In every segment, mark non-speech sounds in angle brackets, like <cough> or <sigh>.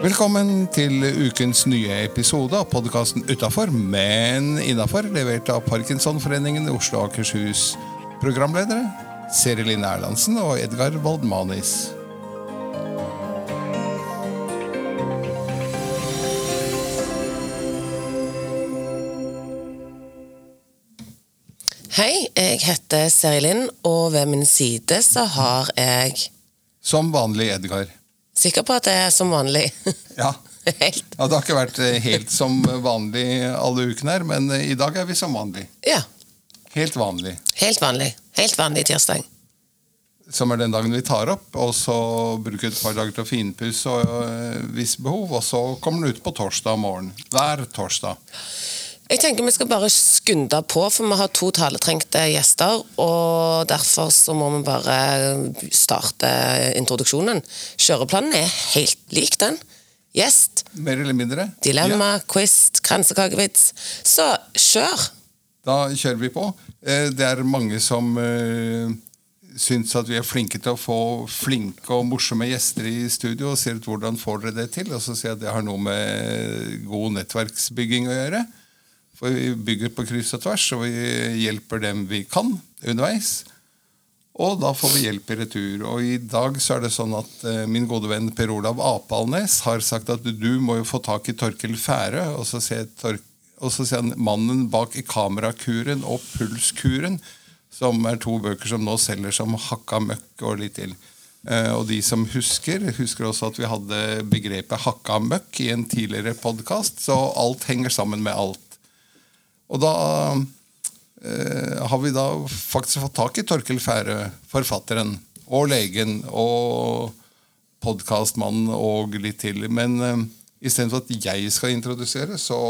Velkommen til ukens nye episode av podkasten Utafor, men innafor, levert av Parkinsonforeningen i Oslo og Akershus. Programledere Seri Line Erlandsen og Edgar Waldmanis. Hei, jeg heter Seri Linn, og ved min side så har jeg Som vanlig, Edgar. Sikker på at det er som vanlig. <laughs> Ja. Helt. ja, Det har ikke vært eh, helt som vanlig alle ukene her, men eh, i dag er vi som vanlig. Ja, Helt vanlig. helt vanlig. Helt vanlig tirsdag. Som er den dagen vi tar opp, og så bruker et par dager til å finpusse og eh, hvis behov, og så kommer den ut på torsdag morgen. Hver torsdag. Jeg tenker vi skal bare skunde på, for vi har to taletrengte gjester. Og derfor så må vi bare starte introduksjonen. Kjøreplanen er helt lik den. Gjest, Mer eller mindre. dilemma, Ja, quiz, kransekakevits. Så kjør! da kjører vi på. Eh, Det er mange som uh, syns at vi er flinke til å få flinke og morsomme gjester i studio, og sier at hvordan får dere det til? Og så sier jeg at det har noe med god nettverksbygging å gjøre. For vi bygger på kryss og tvers, og vi hjelper dem vi kan underveis. Og da får vi hjelp i retur. Og i dag så er det sånn at eh, min gode venn Per Olav Apalnes har sagt at du må jo få tak i Torkel Færø. Og så sier han mannen bak i Kamerakuren og Pulskuren, som er to bøker som nå selger som hakka møkk og litt til. Eh, og de som husker, husker også at vi hadde begrepet hakka møkk i en tidligere podkast, så alt henger sammen med alt. Og da eh, har vi da faktisk fått tak i Torkel Færø, forfatteren, og legen, og podkastmannen og litt til. Men eh, istedenfor at jeg skal introdusere, så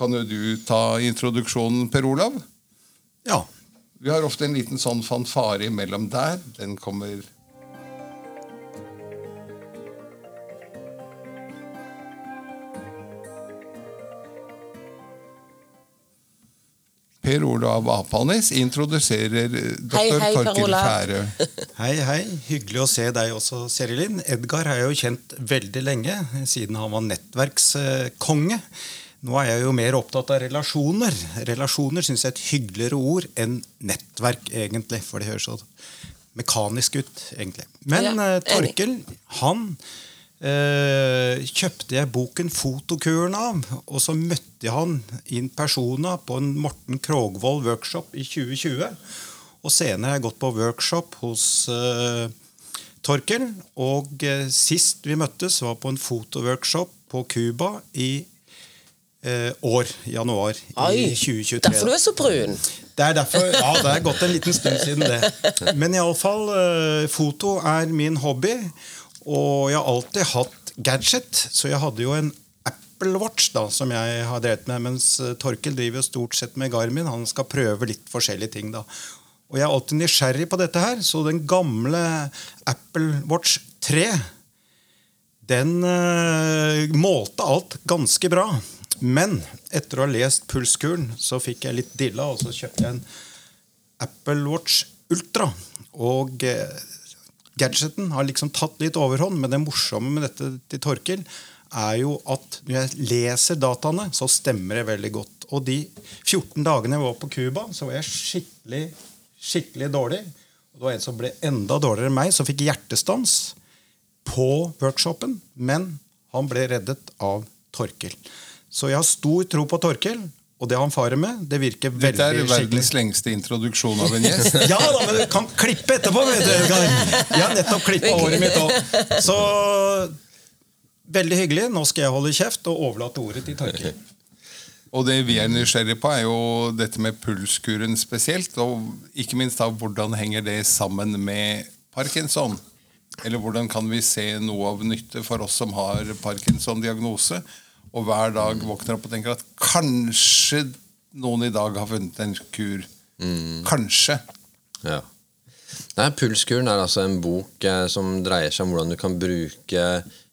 kan jo du ta introduksjonen, Per Olav. Ja. Vi har ofte en liten sånn fanfare imellom der. Den kommer Per Olav Apalnes introduserer eh, Hei, doktor hei, Torkil Færø. <laughs> Hei, hei. Hyggelig å se deg også, Serilin. Edgar har jeg jo kjent veldig lenge, siden han var nettverkskonge. Nå er jeg jo mer opptatt av relasjoner. Relasjoner syns jeg er et hyggeligere ord enn nettverk, egentlig. For det høres så mekanisk ut, egentlig. Men Ja, eh. Torkel, han eh, kjøpte jeg boken 'Fotokuren' av. Og så møtte jeg han in persona på en Morten Krogvold workshop i 2020. Og senere har jeg gått på workshop hos eh, Torkel. Og eh, sist vi møttes, var på en fotoworkshop på Cuba i eh, år. Januar Oi, i 2023. derfor du er så brun. Det er derfor, ja, det er gått en liten stund siden det. Men iallfall, eh, foto er min hobby. Og jeg har alltid hatt gadget, så jeg hadde jo en Apple Watch da, som jeg har drevet med, mens eh, Torkel driver jo stort sett med Garmin. Han skal prøve litt forskjellige ting. da. Og jeg er alltid nysgjerrig på dette her, så den gamle Apple Watch 3 den eh, målte alt ganske bra. Men etter å ha lest Pulskuren så fikk jeg litt dilla, og så kjøpte jeg en Apple Watch Ultra. Og eh, gadgeten har liksom tatt litt overhånd, men det morsomme med dette til Torkel er jo at når jeg leser dataene, så stemmer det veldig godt. Og de 14 dagene jeg var på Cuba, så var jeg skikkelig, skikkelig dårlig. Og det var en som ble enda dårligere enn meg, som fikk hjertestans på workshopen, men han ble reddet av Torkel. Så jeg har stor tro på Torkel, og det han farer med, det virker veldig skikkelig. Dette er skikkelig. verdens lengste introduksjon av en gjest. <laughs> Ja da, men du kan klippe etterpå, vet du. Jeg har nettopp klippa håret mitt òg. Så veldig hyggelig. Nå skal jeg holde kjeft og overlate ordet til Torkel. <laughs> Og det vi er nysgjerrig på, er jo dette med pulskuren spesielt. Og ikke minst da, hvordan henger det sammen med parkinson? Eller hvordan kan vi se noe av nytte for oss som har parkinson-diagnose, og hver dag våkner opp og tenker at kanskje noen i dag har funnet en kur. Kanskje. Ja. Nei, Pulskuren er altså en bok eh, som dreier seg om hvordan du kan bruke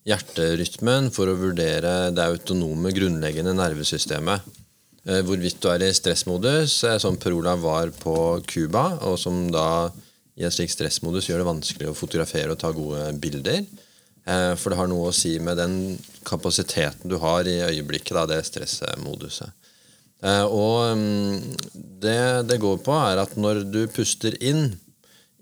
hjerterytmen for å vurdere det autonome, grunnleggende nervesystemet. Eh, hvorvidt du er i stressmodus, eh, som Per Olav var på Cuba, og som da i en slik stressmodus gjør det vanskelig å fotografere og ta gode bilder. Eh, for det har noe å si med den kapasiteten du har i øyeblikket, da, det stressmoduset. Eh, og mm, det det går på, er at når du puster inn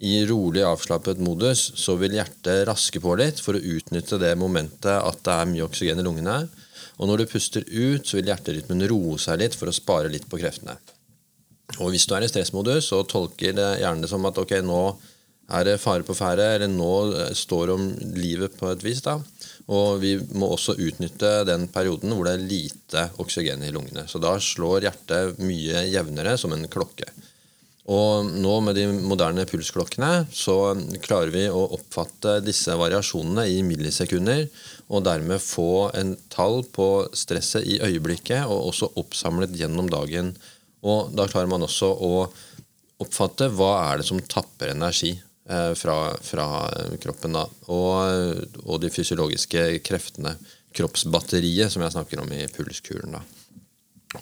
i rolig avslappet modus, så vil hjertet raske på litt for å utnytte det momentet at det er mye oksygen i lungene. Og når du puster ut, så vil hjerterytmen roe seg litt for å spare litt på kreftene. Og hvis du er i stressmodus, så tolker gjerne det som at ok, nå er det fare på ferde, eller nå står det om livet på et vis. da. Og vi må også utnytte den perioden hvor det er lite oksygen i lungene. Så da slår hjertet mye jevnere som en klokke. Og nå med de moderne pulsklokkene så klarer vi å oppfatte disse variasjonene i millisekunder, og dermed få en tall på stresset i øyeblikket, og også oppsamlet gjennom dagen. Og da klarer man også å oppfatte hva er det som tapper energi eh, fra, fra kroppen. og, og, de fysiologiske kreftene. Kroppsbatteriet, som jeg snakker om i pulskuren. da.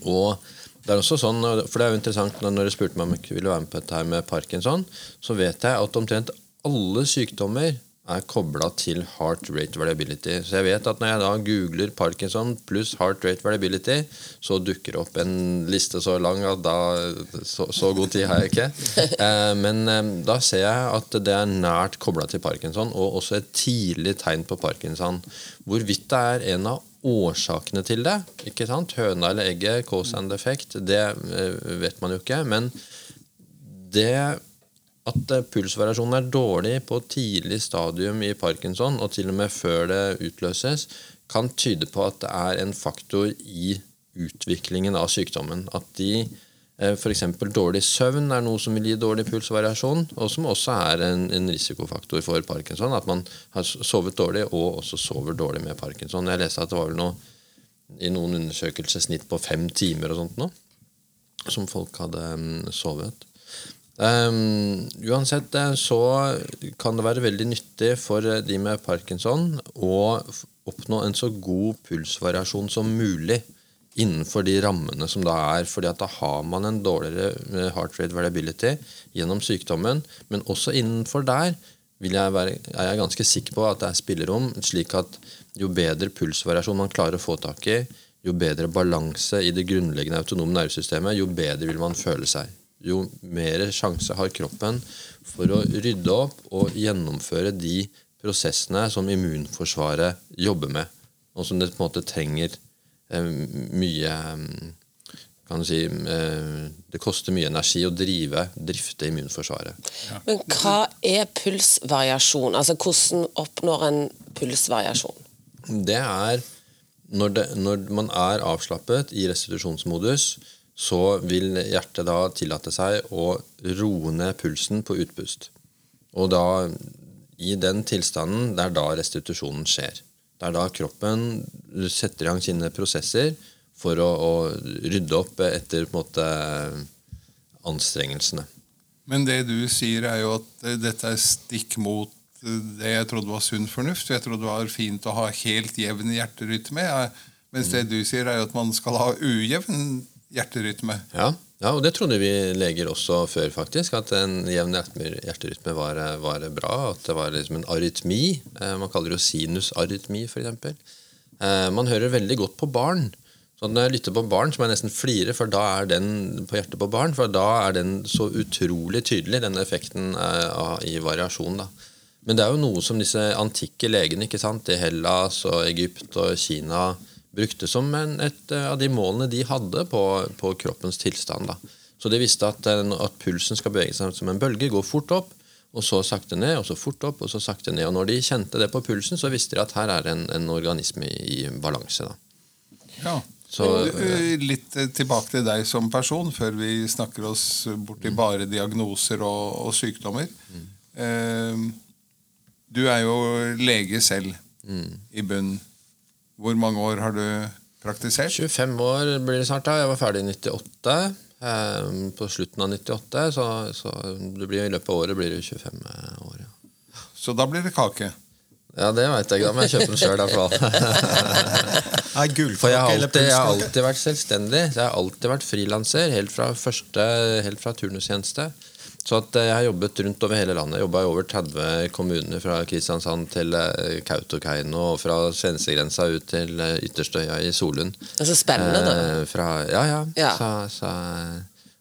Og det er også sånn, for det er jo interessant Når du spurte meg om jeg ville være med på dette her med parkinson, så vet jeg at omtrent alle sykdommer er kobla til heart rate variability. Så jeg vet at når jeg da googler parkinson pluss heart rate variability, så dukker det opp en liste så lang at da Så, så god tid har jeg ikke. <laughs> Eh, men eh, da ser jeg at det er nært kobla til parkinson, og også et tidlig tegn på parkinson. Hvorvidt det er en av årsakene til det. ikke sant? Høna eller egget, cause and effect, det eh, vet man jo ikke. Men det at eh, pulsvariasjonen er dårlig på tidlig stadium i parkinson, og til og med før det utløses, kan tyde på at det er en faktor i utviklingen av sykdommen. At de Eh, F.eks. dårlig søvn er noe som vil gi dårlig pulsvariasjon, og som også er en, en, risikofaktor for parkinson. At man har sovet dårlig og også sover dårlig med parkinson. Jeg leste at det var vel noe i noen undersøkelser snitt på fem timer og sånt nå, som folk hadde um, sovet. Um, uansett eh, så kan det være veldig nyttig for de med parkinson å oppnå en så god pulsvariasjon som mulig innenfor de rammene som da er. fordi at da har man en dårligere eh, heart rate variability gjennom sykdommen. Men også innenfor der jeg være, er jeg ganske sikker på at det er spillerom, slik at jo bedre pulsvariasjon man klarer å få tak i, jo bedre balanse i det grunnleggende autonome nervesystemet, jo bedre vil man føle seg. Jo mer sjanse har kroppen for å rydde opp og gjennomføre de prosessene som immunforsvaret jobber med, og som det på en måte trenger Eh, mye kan du si, eh, Det koster mye energi å drive, drifte immunforsvaret. Ja. Men hva er pulsvariasjon? Altså Hvordan oppnår en pulsvariasjon? Det er når, det, når man er avslappet i restitusjonsmodus, så vil hjertet da tillate seg å roe ned pulsen på utpust. Og da, i den tilstanden, det er da restitusjonen skjer. Det er da kroppen setter i gang sine prosesser for å, å rydde opp etter på en måte anstrengelsene. Men det du sier, er jo at dette er stikk mot det jeg trodde var sunn fornuft. Jeg trodde det var fint å ha helt jevn hjerterytme. Mens det du sier, er jo at man skal ha ujevn hjerterytme. Ja, ja, og det trodde vi leger også før, faktisk. At en jevn hjerterytme var, var, bra. At det var liksom en arytmi. Eh, man kaller det jo sinusarytmi, f.eks. Eh, man hører veldig godt på barn. Så når jeg lytter på barn, så må jeg nesten flire, for da er den på hjertet på barn, for da er den så utrolig tydelig, den effekten eh, i variasjon. da. Men det er jo noe som disse antikke legene ikke sant, i Hellas og Egypt og Kina brukte som en, et eh, av de målene de hadde på, på kroppens tilstand. Da. Så de visste at, eh, at, pulsen skal bevege seg som en bølge, gå fort opp, og så sakte ned, og så fort opp, og så sakte ned. Og når de kjente det på pulsen, så visste de at her er en, en organisme i, i balanse. Ja. Så, eh, Litt tilbake til deg som person, før vi snakker oss bort i bare diagnoser og, og sykdommer. Mm. Eh, du er jo lege selv mm. i bunnen. Hvor mange år har du praktisert? 25 år blir det snart. da. Jeg var ferdig i 98. Eh, på slutten av 98, så, så det blir, i løpet av året blir det 25 eh, år. Ja. Så da blir det kake? Ja, det veit jeg ikke. Da må jeg kjøpe den sjøl. <laughs> For jeg har, alltid, jeg har alltid vært selvstendig. Jeg har alltid vært frilanser, helt fra første, helt fra turnustjeneste. Så eh, jeg har jobbet rundt over hele landet. Jobba i over 30 kommuner fra Kristiansand til eh, Kautokeino og fra svenskegrensa ut til eh, Ytterstøya i Solund. Det er så spennende, da. Fra, ja, ja. Ja. Så, så,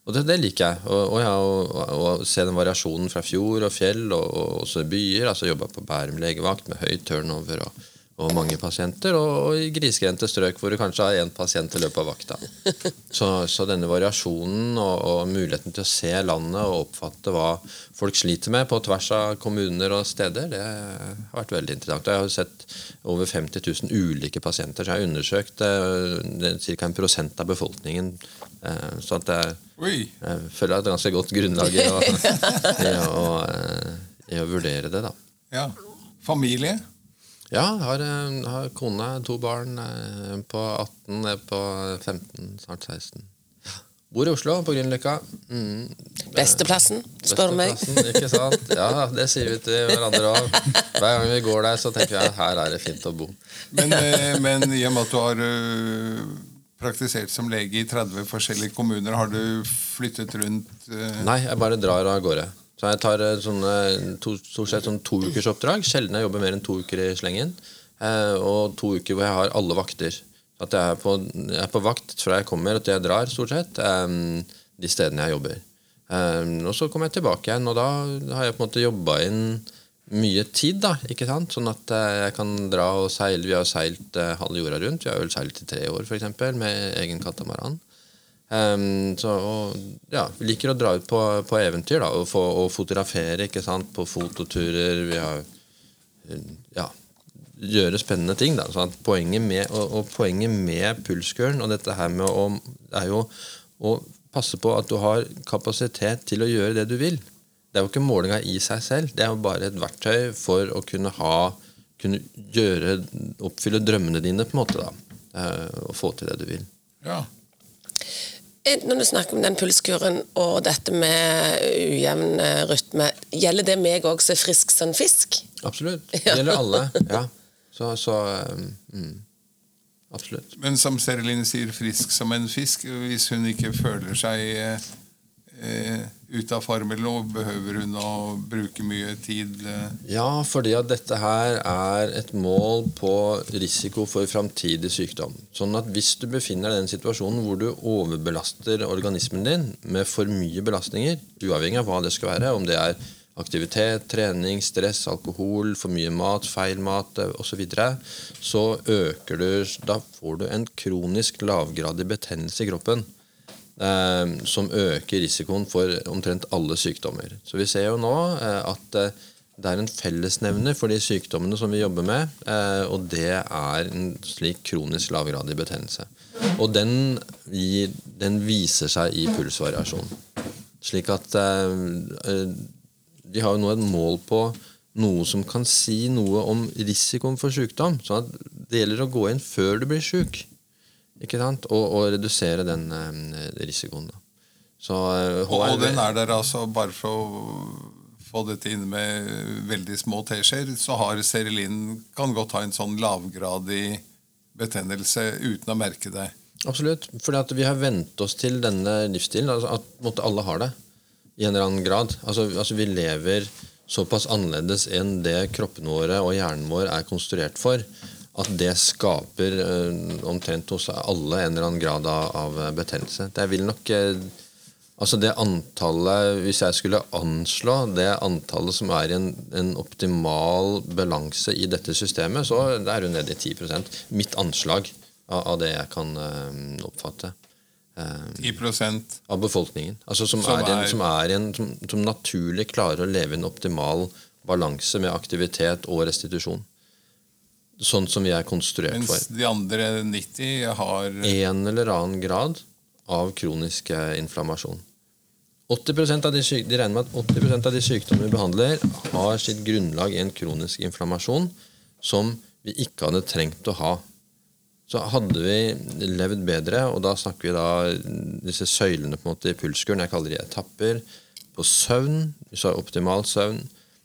og det, det liker jeg. Og, og, ja, og, og se den variasjonen fra fjord og fjell og, og også byer. altså Jobba på Bærum legevakt med høy turnover og, og mange pasienter. Og, og i grisgrendte strøk hvor du kanskje har én pasient i løpet av vakta. <laughs> Så, så denne variasjonen og, og muligheten til å se landet og oppfatte hva folk sliter med på tvers av kommuner og steder, det har vært veldig interessant. Jeg har sett over 50 000 ulike pasienter, så jeg har undersøkt ca. en prosent av befolkningen. Eh, Så at jeg, jeg føler jeg har et ganske godt grunnlag i å, <laughs> i å, eh, i å vurdere det. da. Ja. Familie? Ja, jeg har, eh, har kone, to barn. eh, på 18, på 15, snart 16. Bor i Oslo, på Grünerløkka. Mm. Besteplassen, spør du meg. Ikke sant? Ja, det sier vi til hverandre òg. Hver gang vi går der, så tenker jeg at her er det fint å bo. Men, eh, men i og med at du har praktisert som lege i 30 forskjellige kommuner, har du flyttet rundt Nei, jeg bare drar av gårde. Så jeg tar eh, sånne to, stort sett sånn to ukers oppdrag. Sjelden jeg jobber mer enn to uker i slengen. Eh, og to uker hvor jeg har alle vakter. Så At jeg er, på, jeg er på vakt fra jeg kommer til jeg drar, stort sett. eh, de stedene jeg jobber. Eh, og så kommer jeg tilbake igjen, og da har jeg på en måte jobba inn mye tid. da, ikke sant? Sånn at eh, jeg kan dra og seile. Vi har seilt eh, halve jorda rundt. Vi har vel seilt i tre år, f.eks., med egen katamaran. Ehm, så, og, ja, vi liker å dra ut på, på eventyr da, og, få, og fotografere ikke sant, på fototurer. Vi har ja, gjøre spennende ting. Da. Sånn poenget, med, og, og poenget med pulskuren og dette her med å, er jo å passe på at du har kapasitet til å gjøre det du vil. Det er jo ikke målinga i seg selv. Det er jo bare et verktøy for å kunne ha kunne gjøre, oppfylle drømmene dine, på en måte. da, eh, Og få til det du vil. Ja. Eh, Når du snakker om den pulskuren og dette med ujevn eh, rytme, gjelder det meg òg som er frisk som fisk? Absolutt. <laughs> Det gjelder alle. ja. Så, så um, mm. Absolutt. Men som Serelin sier, frisk som en fisk. Hvis hun ikke føler seg eh, ut av formelen, og behøver hun å bruke mye tid? Eh. Ja, fordi at dette her er et mål på risiko for framtidig sykdom. Sånn at hvis du befinner deg i den situasjonen hvor du overbelaster organismen din med for mye belastninger, uavhengig av hva det skal være, om det er aktivitet, trening, stress, alkohol, for mye mat, feil mat osv., så, videre, så øker du Da får du en kronisk lavgradig betennelse i kroppen. Eh, som øker risikoen for omtrent alle sykdommer. Så vi ser jo nå eh, at eh, det er en fellesnevner for de sykdommene som vi jobber med, og det er en slik kronisk lavgradig betennelse. Og den, gir, den viser seg i pulsvariasjon. Slik at vi har jo nå et mål på noe som kan si noe om risikoen for sykdom. at det gjelder å gå inn før du blir syk. Ikke sant? Og, og redusere den eh, risikoen. Da. Så eh, Og, og den er der altså bare for å få dette inn med veldig små teskjeer, så har Serelin kan godt ha en sånn lavgradig betennelse uten å merke det. Absolutt. Fordi vi har vent oss til denne livsstilen. Altså at måtte, alle har det. I en eller annen grad. Altså, altså Vi lever såpass annerledes enn det kroppene våre og hjernen vår er konstruert for. At det skaper eh, omtrent hos alle en eller annen grad av, av betennelse. Det vil nok eh, Altså det antallet, Hvis jeg skulle anslå det antallet som er i en, en optimal balanse i dette systemet, så er hun nede i 10 Mitt anslag av, av det jeg kan eh, oppfatte. Eh, 10 av befolkningen. Altså som, Som er en, som, er en, som, som naturlig klarer å leve i en optimal balanse med aktivitet og restitusjon. Sånn som vi er konstruert Mens for. de andre 90 har En eller annen grad av kronisk eh, inflammasjon. 80% av de, syk, de regner med at 80% av de sykdommene vi behandler, har sitt grunnlag i en kronisk inflammasjon som vi ikke hadde trengt å ha. Så hadde vi levd bedre, og da snakker vi da disse søylene på en måte i pulskuren, jeg kaller de etapper, på søvn, hvis du har optimal søvn,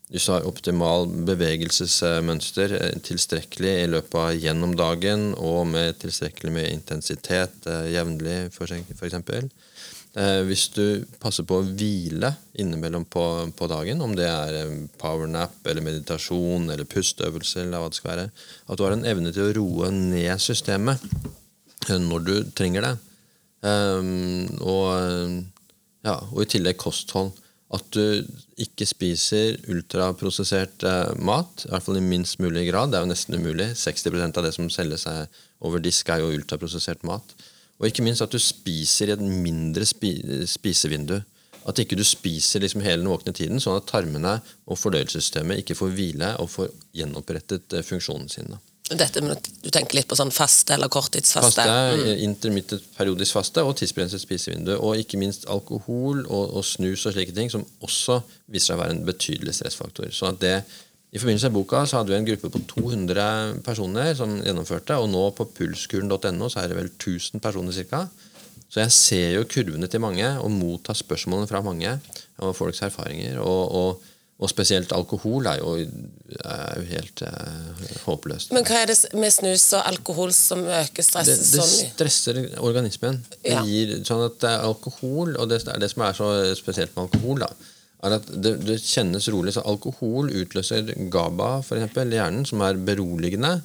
hvis du har optimal bevegelsesmønster, eh, tilstrekkelig i løpet av gjennom dagen, og med tilstrekkelig med intensitet eh, jevnlig, eksempel. Eh, hvis du passer på å hvile innimellom på, på dagen, om det er powernap eller meditasjon eller pusteøvelse, eller hva det skal være, at du har en evne til å roe ned systemet når du trenger det. Og, ja, og i tillegg kosthold. At du ikke spiser ultraprosessert eh, mat, i hvert fall i minst mulig grad. Det er jo nesten umulig. 60% av det som selges over disk, er jo ultraprosessert mat. Og ikke minst at du spiser i et mindre spi spisevindu. At ikke du spiser liksom hele den våkne tiden, sånn at tarmene og fordøyelsessystemet ikke får hvile og får gjenopprettet eh, funksjonen sin. Dette med, at Du tenker litt på sånn faste eller korttidsfaste? Faste, mm. intermittent periodisk faste og tidsbegrenset spisevindu. Og ikke minst alkohol og, og, snus og slike ting, som også viser seg å være en betydelig stressfaktor. Så det i forbindelse med boka så hadde vi en gruppe på 200 personer som gjennomførte, og nå på pulskuren.no så er det vel 1000 personer ca. Så jeg ser jo kurvene til mange og mottar spørsmålene fra mange og folks erfaringer. Og, og, og spesielt alkohol er jo, er jo helt er, håpløst. Men hva er det med snus og alkohol som øker stresset mye? det stresser organismen. Det gir sånn at det er alkohol, og det det som er så spesielt med alkohol. da, er at det, det, kjennes rolig. Så alkohol utløser GABA, eksempel, hjernen, som er beroligende.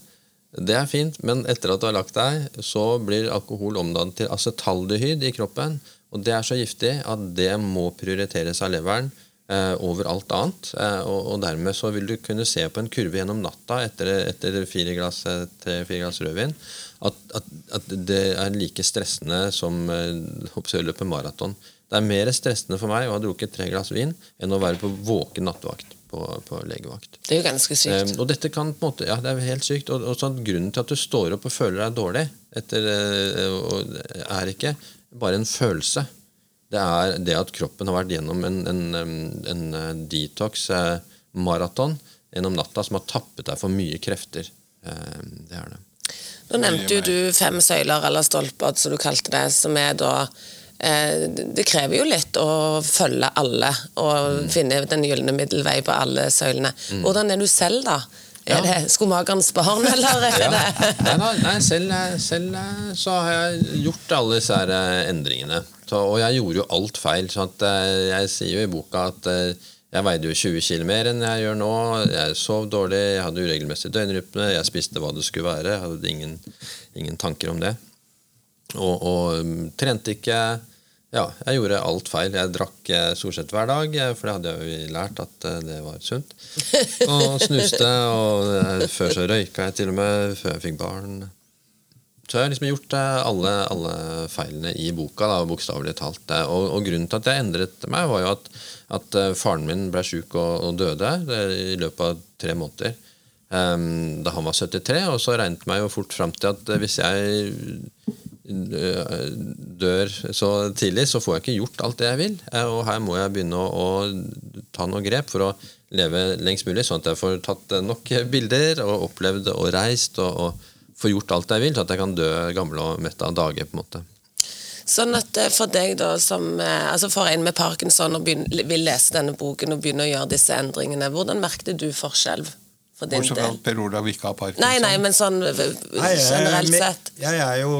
Det er fint, men etter at du har lagt deg, så blir alkohol omdannet til acetaldehyd i kroppen. Og det er så giftig at det må prioriteres av leveren eh, over alt annet. Eh, og, dermed så vil du kunne se på en kurve gjennom natta etter, etter fire glass, eh, tre-fire glass rødvin at, at, at, det er like stressende som eh, å løpe maraton. Det er mer stressende for meg å ha drukket tre glass vin enn å være på våken nattevakt på, på, legevakt. Det er jo ganske sykt. Um, og dette kan på en måte, ja, det er helt sykt. Og, og sånn, Grunnen til at du står opp og føler deg dårlig, etter, er ikke bare en følelse. Det er det at kroppen har vært gjennom en, en, en, detox-maraton uh, gjennom natta som har tappet deg for mye krefter. Uh, det er det. Nå nevnte jo du fem søyler, eller stolper, som du kalte det, som er da Eh, det krever jo litt å følge alle og mm. finne den gylne middelvei på alle søylene. Mm. Hvordan er du selv, da? Er ja. det skomagerens barn, eller er ja. det Nei, nei selv, selv, så har jeg gjort alle disse eh, endringene. Så, og jeg gjorde jo alt feil. Så at, jeg sier jo i boka at jeg veide jo 20 kg mer enn jeg gjør nå. Jeg sov dårlig, jeg hadde uregelmessig døgnrytme, jeg spiste hva det skulle være. Jeg hadde ingen, ingen tanker om det. Og, og mm, trente ikke. Ja, jeg gjorde alt feil. Jeg drakk eh, stort sett hver dag, eh, for det hadde jeg jo lært at eh, det var sunt. <laughs> Og snuste, og før så røyka jeg til og med, før jeg fikk barn. Jeg har liksom gjort alle, alle feilene i boka, da, bokstavelig talt. Og, og, grunnen til at jeg endret meg, var jo at, at faren min ble sjuk og, og, døde i løpet av tre måneder. Um, da han var 73, og så regnet meg jo fort fram til at hvis jeg dør så tidlig, så får jeg ikke gjort alt det jeg vil. Eh, og her må jeg begynne å, å ta noen grep for å leve lengst mulig, sånn at jeg får tatt nok bilder og opplevd og reist og, og får gjort alt jeg vil, så at jeg kan dø gammel og mett av dage. på en måte. Sånn at eh, For deg da, som, eh, altså for en med parkinson og begynner, vil lese denne boken og begynne å gjøre disse endringene, hvordan merket du forskjell? For din Bortsett fra Per Olav ikke har parkinson. Nei, nei, men sånn generelt sett. Jeg er jo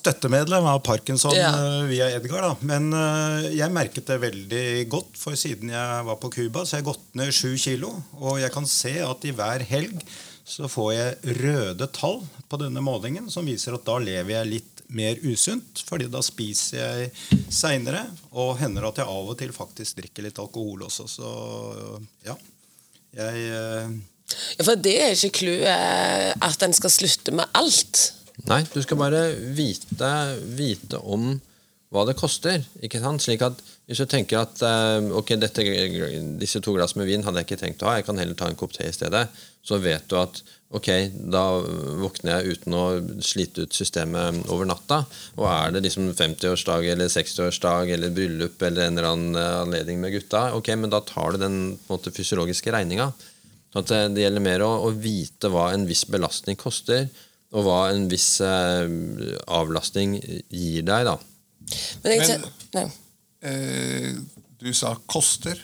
støttemedlem av parkinson ja. Eh, via Edgar. da. Men uh, jeg merket det veldig godt, for siden jeg var på Cuba, så jeg har gått ned sju kilo. Og jeg kan se at i hver helg så får jeg røde tall på denne målingen, som viser at da lever jeg litt mer usunt, fordi da spiser jeg seinere. Og hender at jeg av og til faktisk drikker litt alkohol også. Så ja. Jeg uh, ja, For det er ikke clouet at en skal slutte med alt. Nei, du skal bare vite, vite om hva det koster. ikke sant? Slik at Hvis du tenker at eh, ok, dette, disse to glass med vin hadde jeg ikke tenkt å ha, jeg kan heller ta en kopp te i stedet, så vet du at ok, da våkner jeg uten å slite ut systemet over natta. Og er det liksom 50-årsdag eller 60-årsdag eller bryllup eller en eller annen anledning med gutta, ok, men da tar du den på en måte, fysiologiske regninga. Så det gjelder mer å, å, vite hva en viss belastning koster, og hva en viss eh, avlastning gir deg. da. Men, Men eh, du sa 'koster'.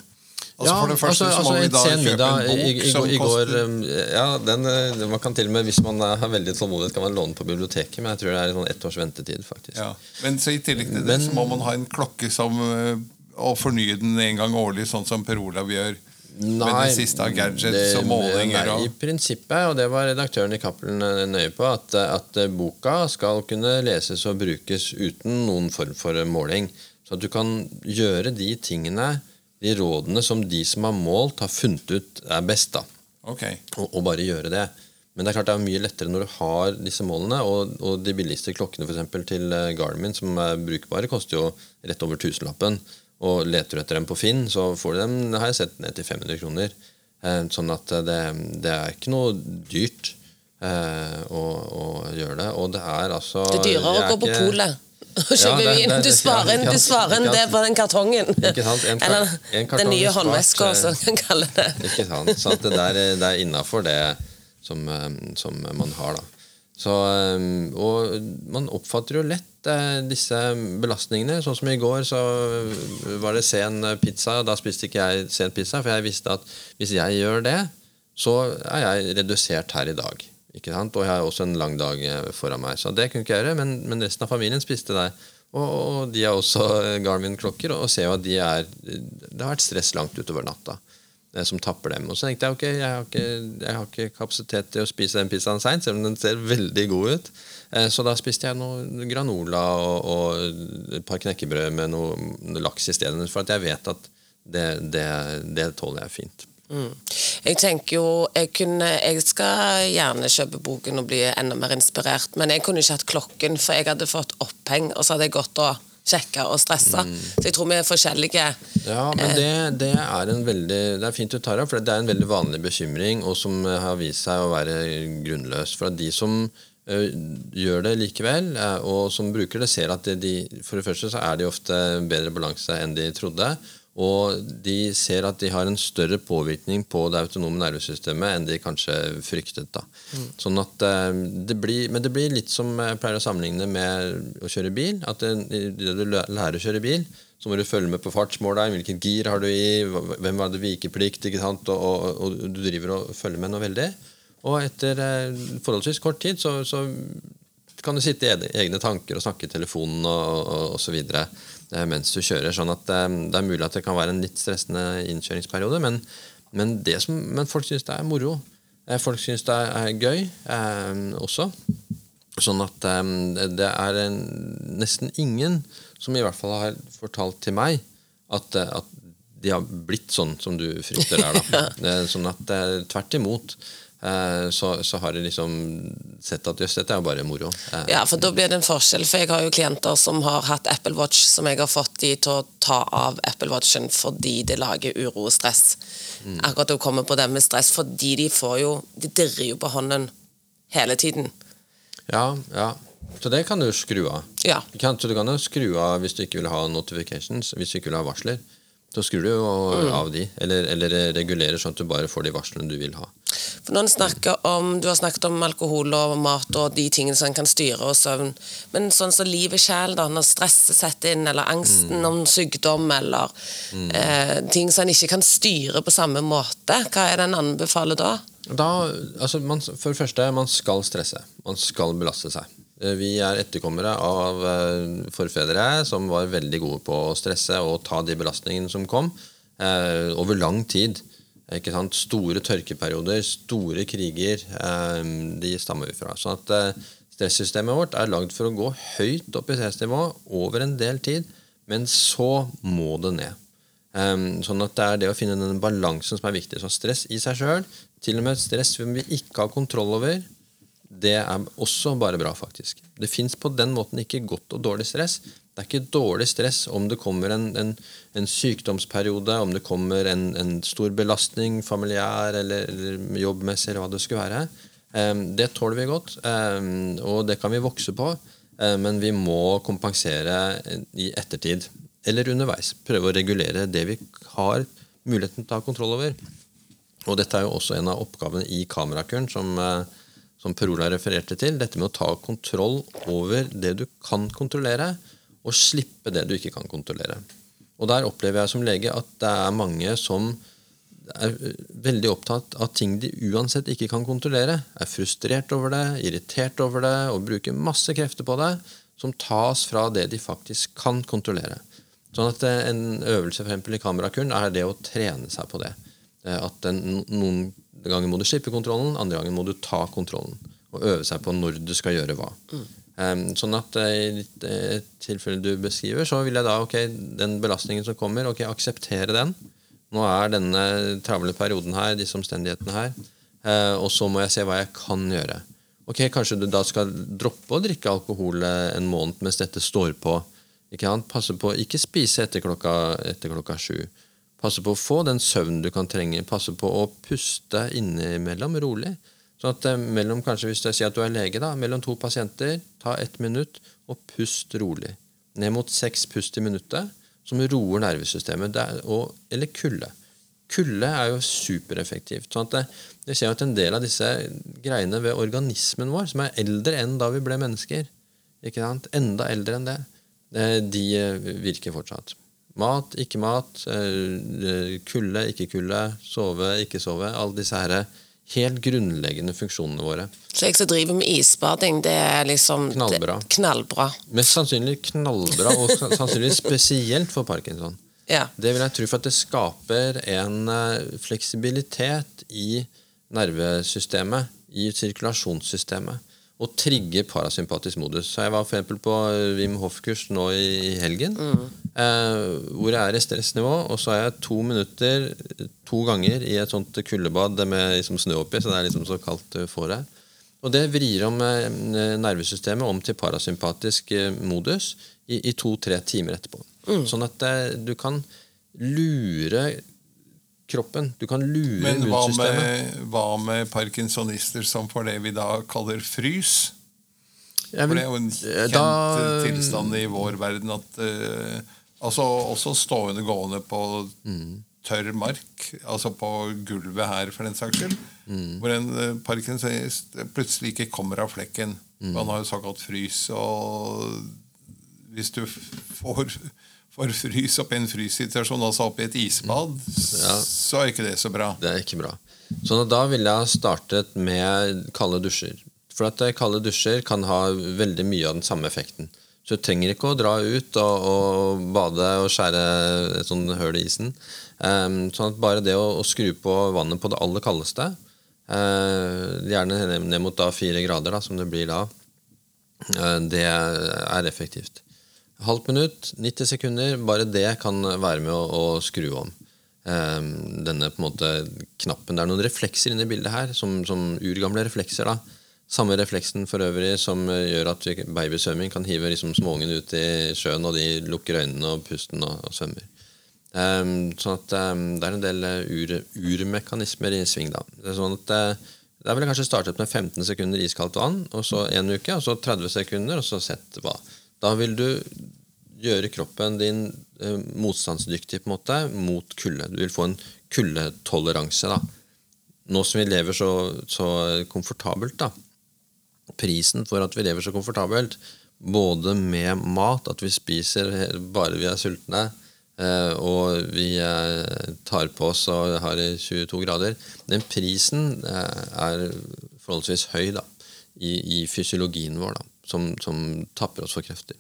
Altså For det første så må vi da kjøpe middag en bok i, i, som i går koster um, Ja, den, eh, man kan til og med, hvis man har veldig tålmodighet, kan man låne på biblioteket, men jeg tror det er sånn ett års ventetid, faktisk. ja. Men så i tillegg til det Men- så må man ha en klokke som eh, og fornye den en gang årlig, sånn som Per Olav gjør. Med det siste av gadgets og målinger. Nei, I prinsippet, og det var redaktøren i Cappelen eh, nøye på, at, at eh, boka skal kunne leses og brukes uten noen form for måling. Så at du kan gjøre de tingene, de rådene som de som har målt, har funnet ut er best. da Okay. og, og bare gjøre det. Men det er klart det er mye lettere når du har disse målene. Og, og de billigste klokkene for eksempel, til eh, Garmin som er brukbare, koster jo rett over tusenlappen. Og leter du etter dem på Finn, så får du dem har jeg sett ned til 500 kroner. Eh, sånn at det, det er ikke noe dyrt eh, å, å gjøre det. Og det er altså Det er dyrere å gå på ikke- polet <laughs> og kjøpe ja, vin. Du svarer inn, du svarer inn det på den kartongen. Ikke sant? En <laughs> Eller en kartong den nye håndveska, eh, som man kan kalle det. Ikke sant? Så at det, der, det er innafor det som, eh, som man har, da. Så, eh, og man oppfatter jo lett eh, disse belastningene. Sånn som i går, så var det sen pizza. Da spiste ikke jeg sen pizza, for jeg visste at hvis jeg gjør det, så er jeg redusert her i dag. Ikke sant? Og jeg har også en lang dag eh, foran meg. Så det kunne ikke jeg gjøre, men, men resten av familien spiste der. Og, og de har også Garmin-klokker, og ser jo at de er Det har vært stress langt utover natta eh, som tapper dem. Og så tenkte jeg ok, jeg har ikke, jeg har ikke kapasitet til å spise den pizzaen seint, selv om den ser veldig god ut. Eh, Så da spiste jeg noe granola og, og et par knekkebrød med noe laks i stedet. For at jeg vet at det, det, det tåler jeg fint. Mm. Jeg tenker jo jeg, kunne, jeg skal gjerne kjøpe boken og bli enda mer inspirert, men jeg kunne ikke hatt klokken, for jeg hadde fått oppheng, og så hadde jeg gått og sjekka og stressa. Så jeg tror vi er forskjellige. Ja, men det, det er en veldig Det er fint du tar opp, for det er en veldig vanlig bekymring, og som eh, har vist seg å være grunnløs. For at de som eh, gjør det likevel, eh, og som bruker det, ser at de, for det første så er de ofte bedre balanse enn de trodde. Og de ser at de har en større påvirkning på det autonome nervesystemet enn de kanskje fryktet. da. Sånn at eh, det blir, Men det blir litt som jeg pleier å sammenligne med å kjøre bil. At det, det du lærer å kjøre bil, så må du følge med på fartsmåleren, hvilket gir har du i, hvem var det vikeplikt, ikke sant? Og, og, og du driver og følger med noe veldig. Og etter eh, forholdsvis kort tid så, så kan du sitte i egne- tanker og snakke i telefonen og, så videre eh, mens du kjører. Sånn at eh, det er mulig at det kan være en litt stressende innkjøringsperiode, men, men, det som, men folk syns det er moro. Folk syns det er, gøy eh, også. Sånn at eh, det er en, nesten ingen som i hvert fall har fortalt til meg at, at de har blitt sånn som du frykter der. Da. <laughs> Sånn at tvert imot så, så har de liksom sett at jøss, dette er jo bare moro. Eh, Ja, for da blir det en forskjell. For jeg har jo klienter som har hatt Apple Watch, som jeg har fått de til å ta av Apple Watchen fordi det lager uro og stress. Akkurat å komme på det med stress, fordi de får jo De dirrer jo på hånden hele tiden. Ja, ja. Så det kan du skru av. Ja. Kan, så du kan jo skru av hvis du ikke vil ha notifications, hvis du ikke vil ha varsler. Så skrur du jo av de, eller, eller regulerer sånn at du bare får de varslene du vil ha. For når snakker om, Du har snakket om alkohol og mat og de tingene som en kan styre, og søvn. Men sånn som livet sjæl, da, når stresset setter inn, eller angsten om sykdom, eller eh, ting som en ikke kan styre på samme måte, hva er det en anbefaler da? Da, altså man, for det første, man skal stresse. Man skal belaste seg. Eh, Vi er etterkommere av eh, forfedre som var veldig gode på å stresse og ta de belastningene som kom, eh, over lang tid. Ikke sant? Store tørkeperioder, store kriger, de stammer vi fra. Så at Stressystemet vårt er lagd for å gå høyt opp i stressnivå over en del tid, men så må det ned. Um, sånn at det er det å finne den balansen som er viktig. Så stress i seg sjøl, til og med stress vi ikke har kontroll over, det er også bare bra, faktisk. Det fins på den måten ikke godt og dårlig stress. Det er ikke dårlig stress om det kommer en, en, en sykdomsperiode, om det kommer en, en stor belastning, familiær eller, eller jobbmessig, eller hva det skulle være. Um, det tåler vi godt, um, og det kan vi vokse på. Eh, Men vi må kompensere i ettertid eller underveis. Prøve å regulere det vi har muligheten til å ta kontroll over. Og dette er jo også en av oppgavene i kamerakuren som, eh, som Per Ola refererte til. Dette med å ta kontroll over det du kan kontrollere, og slippe det du ikke kan kontrollere. Og der opplever jeg som lege at det er mange som er veldig opptatt av ting de uansett ikke kan kontrollere. Er frustrert over det, irritert over det og bruker masse krefter på det som tas fra det de faktisk kan kontrollere. Sånn at eh, En øvelse for eksempel, i kamerakuren er det å trene seg på det. Eh, At den, Noen ganger må du slippe kontrollen, andre gangen må du ta kontrollen. Og øve seg på når du skal gjøre hva. Um, sånn at eh, I ditt eh, tilfelle du beskriver, så vil jeg da ok, den belastningen som kommer, ok, akseptere den. Nå er denne travle perioden her, disse omstendighetene her. Uh, og så må jeg se hva jeg kan gjøre. Ok, Kanskje du da skal droppe å drikke alkohol en måned mens dette står på. Ikke sant? Passe på ikke spise etter klokka, etter klokka sju. Passe på å få den søvnen du kan trenge. Passe på å puste innimellom rolig. Sånn at eh, mellom, kanskje Hvis jeg sier at du er lege, da, mellom to pasienter, ta ett minutt og pust rolig. Ned mot seks pust i minuttet, som roer nervesystemet. Er, og, eller kulde. Kulde er jo supereffektivt. sånn at det, Jeg ser at en del av disse greiene ved organismen vår, som er eldre enn da vi ble mennesker, ikke sant? enda eldre enn det, eh, de eh, virker fortsatt. Mat, ikke mat, eh, kulde, ikke kulde, sove, ikke sove. Alle disse her helt grunnleggende funksjonene våre. Så jeg som driver med isbading, det er liksom det- Knallbra. knallbra. Mest sannsynlig knallbra, og sannsynligvis spesielt for parkinson. Ja. Det vil jeg tro, for at det skaper en eh, fleksibilitet i nervesystemet, i sirkulasjonssystemet, og trigge parasympatisk modus. Så Jeg var for på eh, Wim Hof-kurs nå i helgen, eh, hvor jeg er i stressnivå, og så er jeg to minutter to ganger i et sånt kuldebad med liksom snø oppi, så det er liksom så kaldt du får det. Og det vrir om eh, nervesystemet om til parasympatisk eh, modus i, i to-tre timer etterpå. Sånn at det, du kan lure kroppen. Du kan lure Men hva med, hva med parkinsonister som får det vi da kaller frys? Jeg For det er jo en eh, kjent da- tilstand i vår verden at uh, altså Også stående gående på tørr mark, altså på gulvet her for den saks skyld, hvor en uh, parkinsonist plutselig ikke kommer av flekken. Man har jo såkalt frys. og hvis du får, får frys opp i en fryssituasjon, altså opp i et isbad, så er ikke det så bra. Det er ikke bra. Så da ville jeg startet med kalde dusjer. For at eh, kalde dusjer kan ha veldig mye av den samme effekten. Så du trenger ikke å dra ut og, og bade og skjære et sånt høl i isen. Um, sånn at bare det å, å skru på vannet på det aller kaldeste, uh, gjerne ned mot da fire grader, da, som det blir da, uh, det er effektivt. Halvt minutt, 90 sekunder, bare det kan være med å, å skru om. eh, denne på en måte knappen. Det er noen reflekser inne i bildet her, som, som urgamle reflekser. da. Samme refleksen for øvrig som eh, gjør at babysvømming kan hive liksom småungen ut i sjøen, og de lukker øynene og pusten og, og svømmer. Um, sånn at um, Det er en del eh, ur, urmekanismer i sving. da. Det er sånn at uh, Der vil jeg kanskje startet med 15 sekunder iskaldt vann, og så en uke, og så 30 sekunder, og så sett hva. Da vil du gjøre kroppen din eh, motstandsdyktig på en måte mot kulde. Du vil få en kuldetoleranse. Nå som vi lever så, så komfortabelt, da. Prisen for at vi lever så komfortabelt, både med mat, at vi spiser bare vi er sultne, eh, og vi eh, tar på oss og har i 22 grader, den prisen eh, er forholdsvis høy da, i, i fysiologien vår, da, som, som tapper oss for krefter.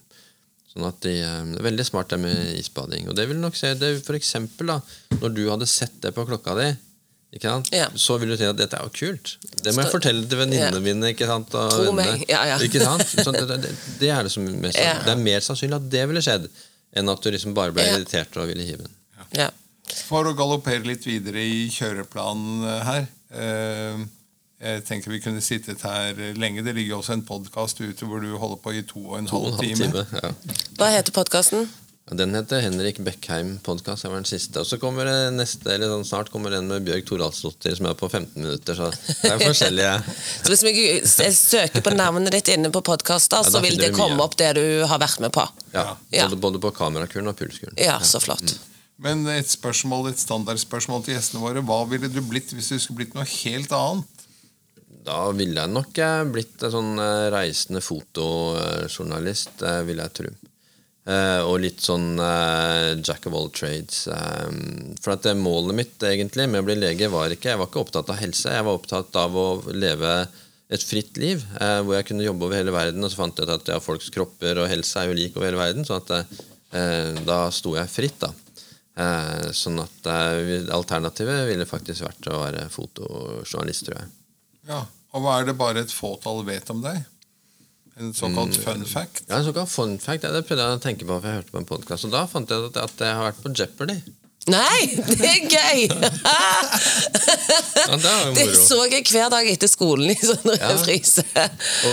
Sånn at de, eh, det er Veldig smart det med isbading. Og det vil nok se, det for eksempel da, Når du hadde sett det på klokka di, ikke sant? Ja. så vil du si at dette er jo kult. Det må jeg fortelle til venninnene Ja. mine. ikke sant? Og Tro meg, ja, ja. Ikke sant? Sånn, det, det, det er det som mest, Ja. Det er mer sannsynlig at det ville skjedd, enn at du liksom bare ble Ja. irritert og ville hive den. Ja. For å galoppere litt videre i kjøreplanen eh, her eh, Jeg tenker vi kunne sittet her lenge. Det ligger også en podkast ute hvor du holder på i to og en To og halv en halv time. time. Ja. Hva heter podkasten? Den heter Henrik Beckheim podcast. Det var den siste. Og så kommer det neste, eller sånn, snart kommer den med Bjørg Toralsdottir, som er på 15 minutter. Så det er forskjellige. <laughs> Så hvis vi jeg søker på navnet ditt inne på podkaster, Ja, så vil det komme mye. opp det du har vært med på? Ja, Ja. Både, både på kamerakuren og pulskuren. Ja, så flott. Men et spørsmål, et standardspørsmål til gjestene våre. Hva ville du blitt hvis du skulle blitt noe helt annet? Da ville jeg nok eh, blitt en sånn eh, reisende fotojournalist, eh, vil jeg tro. Og litt sånn jack of all trades. For at målet mitt egentlig med å bli lege var ikke Jeg var ikke opptatt av helse. Jeg var opptatt av å leve et fritt liv hvor jeg kunne jobbe over hele verden. Og så fant jeg ut at ja, folks kropper og helse er jo lik over hele verden. sånn at da sto jeg fritt. da. Sånn at alternativet ville faktisk vært å være fotojournalist, tror jeg. Ja. Og hva er det bare et fåtall vet om deg? En såkalt Mm. fun fact? Ja, En såkalt fun fact, ja, det prøvde jeg å tenke på, for jeg hørte på en podkast. Og da fant jeg ut at jeg har vært på Jeopardy. Nei, det er gøy! Ja, det Det så jeg hver dag etter skolen i sånn Ja. reprise.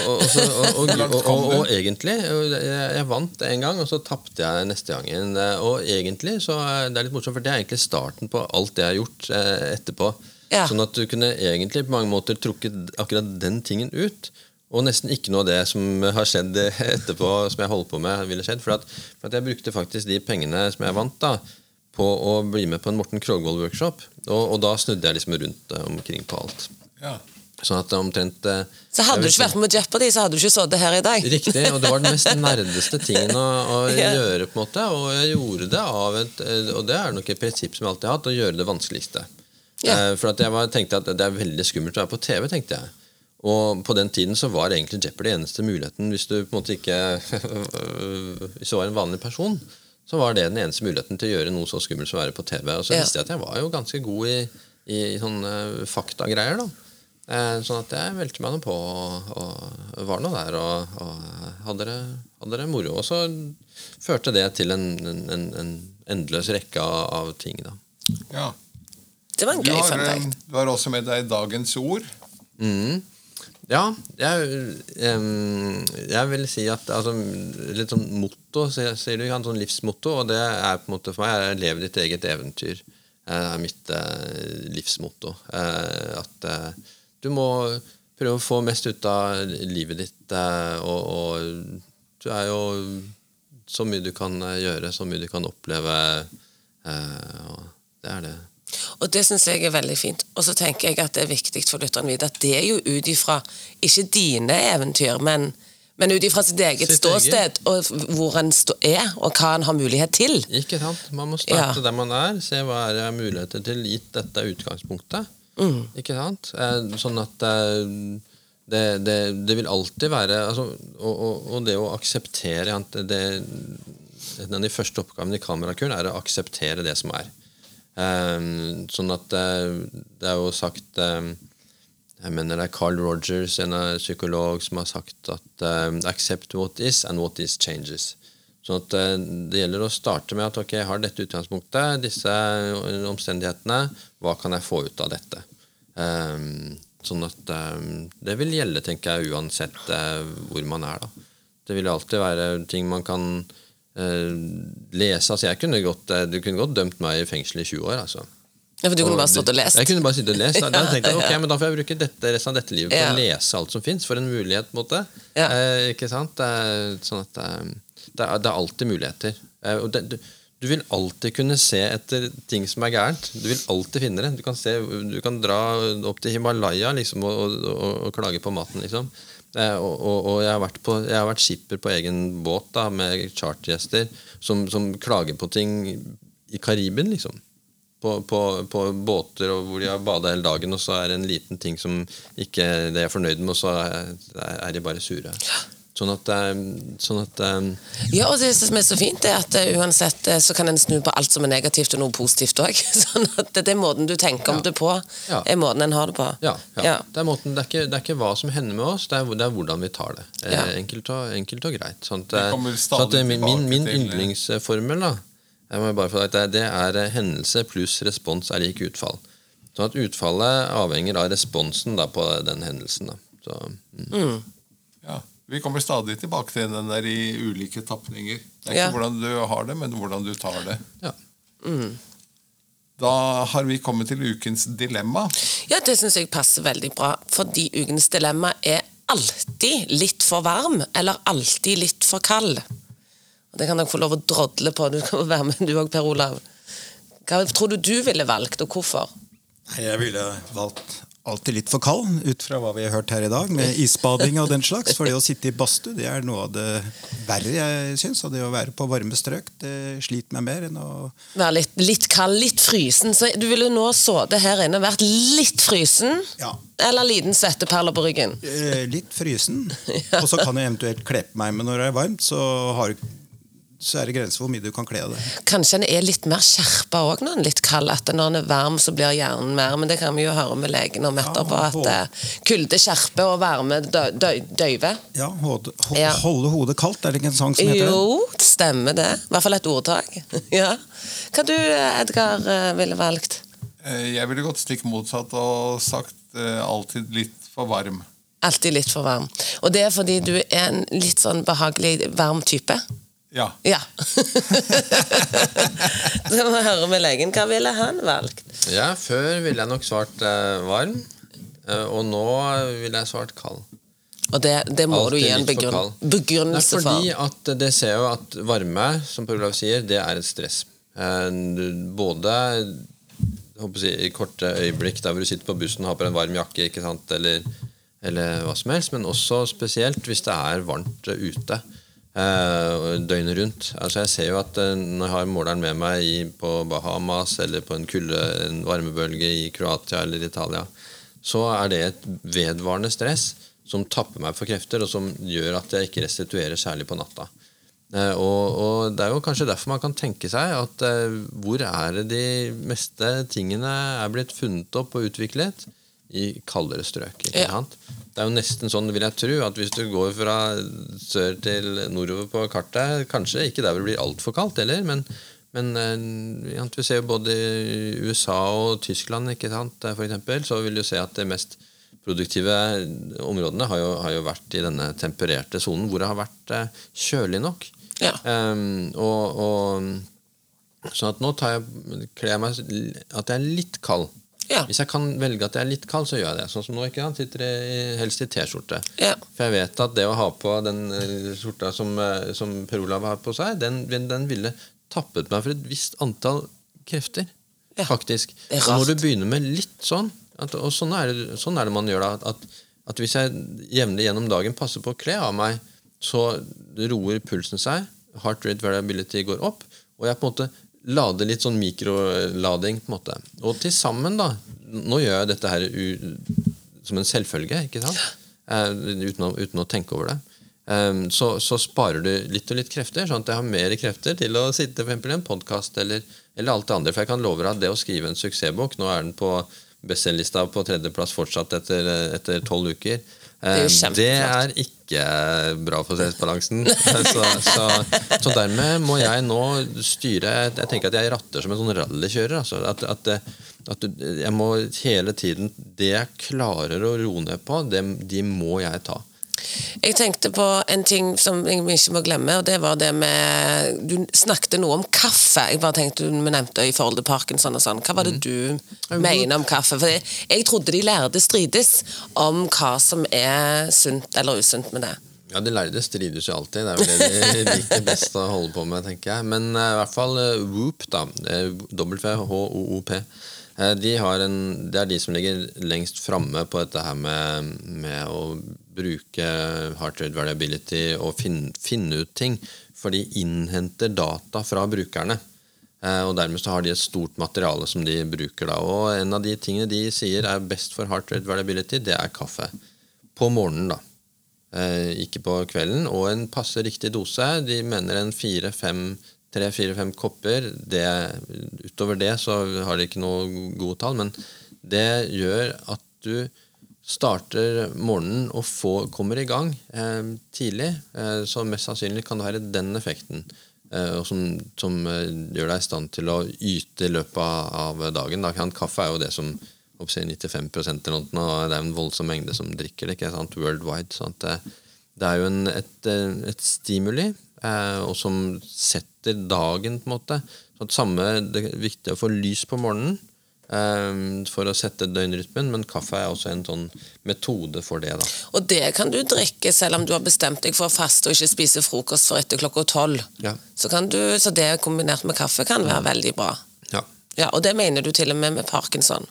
Og, egentlig jeg, jeg vant en gang, og så tapte jeg neste gangen. Og egentlig så er det er litt morsomt, for det er egentlig starten på alt det jeg har gjort eh, etterpå. Ja. Sånn at du kunne egentlig på mange måter trukket akkurat den tingen ut. Og nesten ikke noe av det som har skjedd <laughs> etterpå, som jeg holdt på med, ville skjedd. For, at, for at jeg brukte faktisk de pengene som jeg vant, da på å bli med på en Morten Krogvold-workshop. Og, og da snudde jeg liksom rundt eh, omkring på alt. Ja. Sånn at omtrent eh, Så hadde du ikke vært med Jeopardy, så hadde du ikke sittet her i dag. Riktig, og det var den mest nerdeste tingen å, å <laughs> yeah. gjøre. på en måte Og jeg gjorde det av et eh, Og det er nok et prinsipp som jeg alltid har hatt, å gjøre det vanskeligste. Eh, For at jeg var, tenkte at det er veldig skummelt å være på TV, tenkte jeg. Og på den tiden så var egentlig Jeopardy eneste muligheten hvis du på en måte ikke <laughs> Hvis du var en vanlig person, så var det den eneste muligheten til å gjøre noe så skummelt som å være på TV. Og så yeah. visste jeg at jeg var jo ganske god i, i sånne faktagreier, da. Eh, Sånn at jeg meldte meg nå på og, og var nå der og, og hadde, det, hadde det moro. Og så førte det til en, en, en endeløs rekke av, av ting, da. ja. Det var en gøy fun eh, fact. du har også med deg dagens ord. Mm. Ja, jeg, um, jeg vil si at altså, Litt sånn motto, sier du. En sånn livsmotto. Og det er på en måte for meg er 'lev ditt eget eventyr'. Det er mitt uh, livsmotto. Uh, at uh, du må prøve å få mest ut av livet ditt, eh, og, og du er jo så mye du kan eh, gjøre, så mye du kan oppleve. Eh, og det er det. Og det syns jeg er veldig fint. Og så tenker jeg at det er viktig for lytteren å vite at det er jo ut ifra ikke dine eventyr, men, men ut ifra sitt eget Sitt ståsted, og hvor en er, og hva en har mulighet til. Ikke sant? Man må starte Ja. der man er, se hva er det muligheter til gitt dette utgangspunktet. Mm. Ikke sant? Eh, Sånn at eh, det, det, det vil alltid være altså, og, og, og det å akseptere det, En av de første oppgavene i kamerakuren er å akseptere det som er. Eh, Sånn at det er jo sagt eh, jeg mener det er Carl Rogers, en psykolog, som har sagt at eh, 'accept what is, and what is changes'. Sånn at eh, Det gjelder å starte med at ok, jeg har dette utgangspunktet, disse omstendighetene. Hva kan jeg få ut av dette? Sånn at Det vil gjelde, tenker jeg, uansett eh, hvor man er. da. Det vil alltid være ting man kan lese. altså jeg kunne godt, eh, Du kunne godt dømt meg i fengsel i 20 år. altså. Ja, for du kunne bare stått og lest. Jeg kunne bare sittet og lest. <laughs> Da, Ja, tenkte jeg, ok, men da får jeg bruke dette, resten av dette livet på Ja. å lese alt som fins. For en mulighet, på en måte. Ja. Eh, ikke sant? Det er, sånn at eh, det, er, det er alltid muligheter. Eh, og det, du, du vil alltid kunne se etter ting som er gærent. Du vil alltid finne det. Du kan, se, du kan dra opp til Himalaya liksom, og, og, og, og klage på maten. liksom. Og, og, og jeg har på, jeg har vært skipper på egen båt da, med chartergjester som, som klager på ting i Karibien, liksom på, på, på båter hvor de har bada hele dagen, og så er det en liten ting som ikke de er fornøyd med, og så er, de bare sure. Sånn at, eh, sånn at eh, Ja, og det som er så fint, er at eh, uansett eh, så kan en snu på alt som er negativt, og noe positivt òg. <laughs> Sånn at det er måten du tenker om Ja. det på, Ja. er måten en har det på. ja, ja. Ja. Det, er måten, det, er ikke, det er ikke hva som hender med oss, det er, det er hvordan vi tar det. Eh, Enkelt, og, enkelt og greit. Sånn at, så at eh, min, min, min yndlingsformel da, jeg må bare få det, det er hendelse pluss respons er lik utfall. Sånn at utfallet avhenger av responsen da, på den hendelsen. Da. Så, mm. Ja. Vi kommer stadig tilbake til den der i ulike tapninger. Det er Ja. ikke hvordan du har det, men hvordan du tar det. ja. Da har vi kommet til ukens dilemma. Ja, det syns jeg passer veldig bra, fordi ukens dilemma er alltid litt for varm, eller alltid litt for kald. Og Det kan dere få lov å drodle på. Du kan være med, du òg, Per Olav. Hva tror du du ville valgt, og hvorfor? Jeg ville valgt alltid litt for kald, ut fra hva vi har hørt her i dag, med isbading og den slags. For det å sitte i badstue det er noe av det verre, jeg syns. Og det å være på varme strøk det sliter meg mer enn å Være litt, litt kald, litt frysen. Så du ville nå sittet her inne og vært litt frysen? Ja. Eller liten svetteperle på ryggen? eh, litt frysen. <laughs> Og så kan jeg eventuelt kle på meg, men når det er varmt, så, har, så er det grenser for hvor mye du kan kle av deg. Kanskje en er litt mer skjerpa òg når en er litt kald. At når en er varm, så blir hjernen mer. Men det kan vi jo høre med legen om etterpå. Ja, At eh, kulde skjerper og varme dø- dø- døyver. Ja, hode, ho, Ja. Holde hodet kaldt, er det ikke en sang som heter det? Jo, stemmer det. I hvert fall et ordtak. <laughs> ja. Hva du, Edgar, eh, ville valgt? Eh, Jeg ville gått stikk motsatt og sagt uh, alltid litt for varm. Alltid litt for varm. Og det er fordi du er en litt sånn behagelig varm type? Ja. Ja. <laughs> Så må høre med legen. Hva ville han valgt? Ja, før ville jeg nok svart eh, varm, eh, og nå ville jeg svart kald. Og det, det må Alltid du gi en litt for begrunn kald. Det er fordi at det ser jo at varme, som Per Olav sier, det er et stress. Eh, du- Både jeg håper å si, i korte øyeblikk der hvor du sitter på bussen og har på deg en varm jakke, ikke sant? Eller, eller hva som helst, men også spesielt hvis det er varmt eh, ute. Eh, Døgnet rundt. Altså Jeg ser jo at eh, når jeg har måleren med meg på Bahamas eller på en kulde, en varmebølge i Kroatia eller Italia, så er det et vedvarende stress som tapper meg for krefter, og som gjør at jeg ikke restituerer særlig på natta. Eh, og, og Det er jo kanskje derfor man kan tenke seg at hvor er det de meste tingene er blitt funnet opp og utviklet? I kaldere strøk. ikke Ja. Det er jo nesten sånn, vil jeg tro, at hvis du går fra sør til nordover på kartet Kanskje ikke der hvor det blir altfor kaldt heller, men, men eh, ja, vi ser jo både USA og Tyskland, ikke sant, for eksempel, så vil du se at det mest produktive områdene har jo, har jo vært i denne tempererte sonen, hvor det har vært eh, kjølig nok. Ja. Um, og, og Sånn at nå tar jeg, kler jeg meg at jeg er litt kald. Ja. Hvis jeg kan velge at jeg er litt kald, så gjør jeg det. Sånn som nå, ikke sant? Sitter jeg helst i T-skjorte. Ja. For jeg vet at det å ha på den eh, skjorta som, eh, som Per Olav har på seg, den, den ville tappet meg for et visst antall krefter. Ja. Faktisk. Og når du begynner med litt sånn, at, og sånn er, det, sånn er det man gjør da, at, at hvis jeg jevnlig gjennom dagen passer på å kle av meg, så roer pulsen seg, heart rate variability går opp, og jeg på en måte lader litt sånn mikrolading. på en måte. Og til sammen, da Nå gjør jeg dette her som en selvfølge, ikke sant? Uh, uten, å, uten å tenke over det. Um, så, så sparer du litt og litt krefter, sånn at jeg har mer krefter til å sitte for eksempel i en podkast eller, eller alt det andre. For jeg kan love deg at det å skrive en suksessbok Nå er den på bestselgerlista på tredjeplass fortsatt etter tolv uker. Det er Eh, det er ikke bra for stressbalansen. så, så, så dermed må jeg nå styre Jeg tenker at jeg ratter som en sånn rallykjører. Altså, at, at, at jeg må hele tiden Det jeg klarer å roe ned på, det, de må jeg ta. Jeg tenkte på en ting som jeg ikke må glemme, og det var det med Du snakket noe om kaffe. Jeg bare tenkte du nevnte i forhold til parkinson og sånn. Hva var det du mener om kaffe? For jeg, jeg trodde de lærde strides om hva som er sunt eller usunt med det. Ja, De lærde strides jo alltid. Det er vel det de liker best å holde på med, tenker jeg. Men uh, i hvert fall uh, Whoop, da. eh, W-H-O-O-P. Uh, De en, det er de som ligger lengst framme på dette her med, med å bruke heart rate variability og finne, finne ut ting. For de innhenter data fra brukerne. Eh, Og dermed så har de et stort materiale som de bruker. da, og En av de tingene de sier er best for heart rate variability, det er kaffe. På morgenen, da. Eh, ikke på kvelden. Og en passe riktig dose. De mener en fire-fem tre-fire-fem kopper. Det, utover det så har de ikke noe gode tall, men det gjør at du starter morgenen og får, kommer i gang eh, tidlig. Eh, så mest sannsynlig kan det være den effekten. Eh, som, som eh, gjør deg i stand til å yte i løpet av, dagen. Da Kaffe er jo det som oppsier 95 eller noe, og det er en voldsom mengde som drikker det. ikke sant, worldwide, så at det, er jo en, et, eh, et stimuli, eh, og som setter dagen, på en måte. Så at samme, Det er viktig å få lys på morgenen eh, for å sette døgnrytmen, men kaffe er også en sånn metode for det. da. Og det kan du drikke selv om du har bestemt deg for å faste og ikke spise frokost før etter klokka tolv. Ja. Så, kan du, så det kombinert med kaffe kan være veldig bra. Ja. Ja, Og det mener du til og med med parkinson.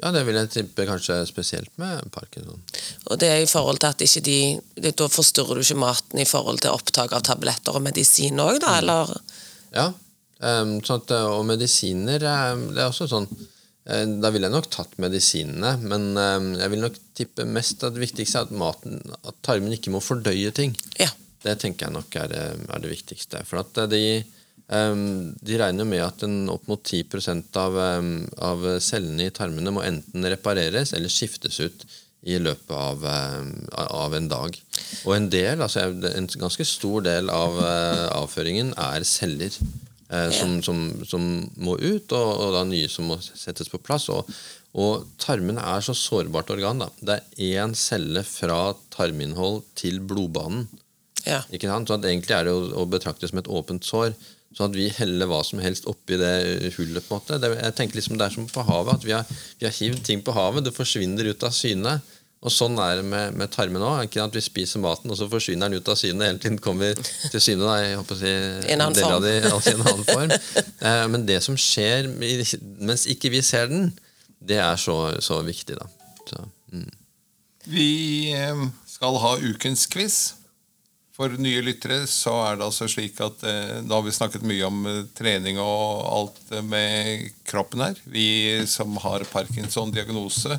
Ja, det vil jeg tippe kanskje spesielt med parkinson. Og det er i forhold til at ikke de, det, Da forstyrrer du ikke maten i forhold til opptak av tabletter og medisin òg, da, eller? Ja. Um, sånn at, og medisiner Det er også sånn Da ville jeg nok tatt medisinene, men um, jeg vil nok tippe mest at det viktigste er at maten At tarmen ikke må fordøye ting. Ja. Det tenker jeg nok er, er det viktigste. For at de de regner med at en opp mot 10 av, av cellene i tarmene må enten repareres eller skiftes ut i løpet av, av en dag. Og en del, altså en ganske stor del av avføringen er celler uh, som, som, som, må ut, og, og, da nye som må settes på plass. Og, og tarmene er så sårbart organ. Da. Det er én celle fra tarminnhold til blodbanen. Ja. Ikke sant? Så egentlig er det å, betrakte som et åpent sår. Sånn at vi heller hva som helst oppi det hullet. på en måte. Det, jeg tenker liksom Det er som på havet. at Vi har, vi har hivd ting på havet. Det forsvinner ut av syne. Og sånn er det med, med tarmen òg. At vi spiser maten, og så forsvinner den ut av syne. Hele tiden kommer til syne. Da, jeg håper å si, en annen form. De, altså en annen form. Eh, men det som skjer mens ikke vi ser den, det er så, så viktig, da. Så, mm. Vi eh, skal ha ukens quiz. For nye lyttere så er det altså slik at eh, da har vi snakket mye om eh, trening og alt med kroppen her. Vi som har Parkinson-diagnose,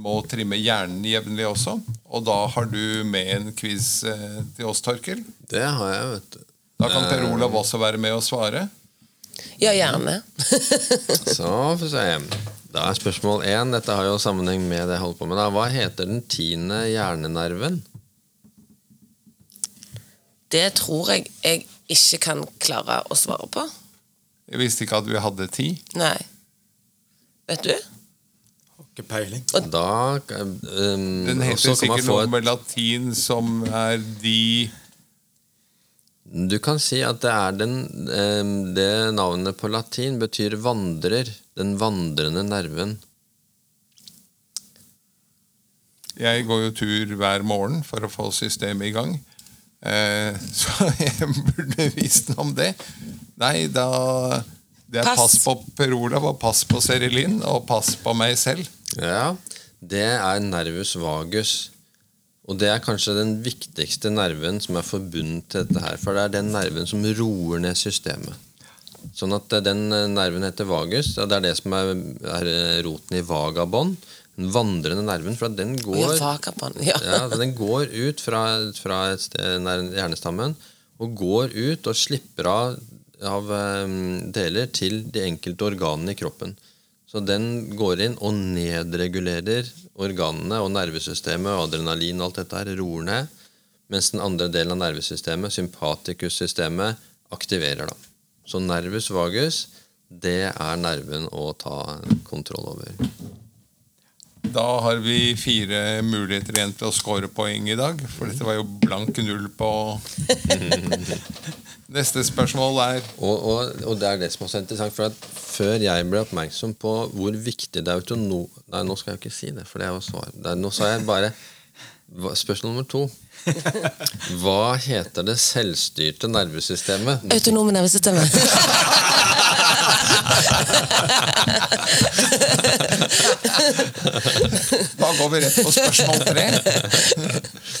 må trimme hjernen jevnlig også. Og da har du med en quiz eh, til oss, Torkel. Det har jeg, vet du. Da kan Per Olav også være med og svare. Ja, gjerne. <laughs> så får vi se. Da er spørsmål én. Dette har jo sammenheng med det jeg holder på med. Da. Hva heter den tiende hjernenerven? Det tror jeg jeg ikke kan klare å svare på. Jeg visste ikke at vi hadde ti. Nei. Vet du? Ikke peiling. Og da um, Den heter sikkert noe med latin som er de Du kan si at det er den um, Det navnet på latin betyr vandrer. Den vandrende nerven. Jeg går jo tur hver morgen for å få systemet i gang. Eh, <laughs> så jeg burde visst noe om det. Nei, da Det er pass, pass på Per Olav og pass på Serilin og pass på meg selv. Ja, det er nervus vagus. Og det er kanskje den viktigste nerven som er forbundet til dette her. For det er den nerven som roer ned systemet. Sånn at den nerven heter vagus. og Det er det som er, er roten i vagabond den vandrende nerven. For den går, ja, ja, den går ut fra, fra hjernestammen og går ut og slipper av, av um, deler til de enkelte organene i kroppen. Så den går inn og nedregulerer organene og nervesystemet og adrenalin og alt dette her, roer ned. Mens den andre delen av nervesystemet, sympatikussystemet, aktiverer. da. Så nervus vagus, det er nerven å ta kontroll over. Da har vi fire muligheter igjen til å score poeng i dag. For dette var jo blank null på <laughs> Neste spørsmål er og, og, og, det er det som også er interessant. For at før jeg ble oppmerksom på hvor viktig det er autonom... Nei, nå skal jeg jo ikke si det, for det er jo svar. Er, nå sa jeg bare Spørsmål nummer to. Hva heter det selvstyrte nervesystemet? Autonome nervesystemet. da går vi rett på spørsmål tre.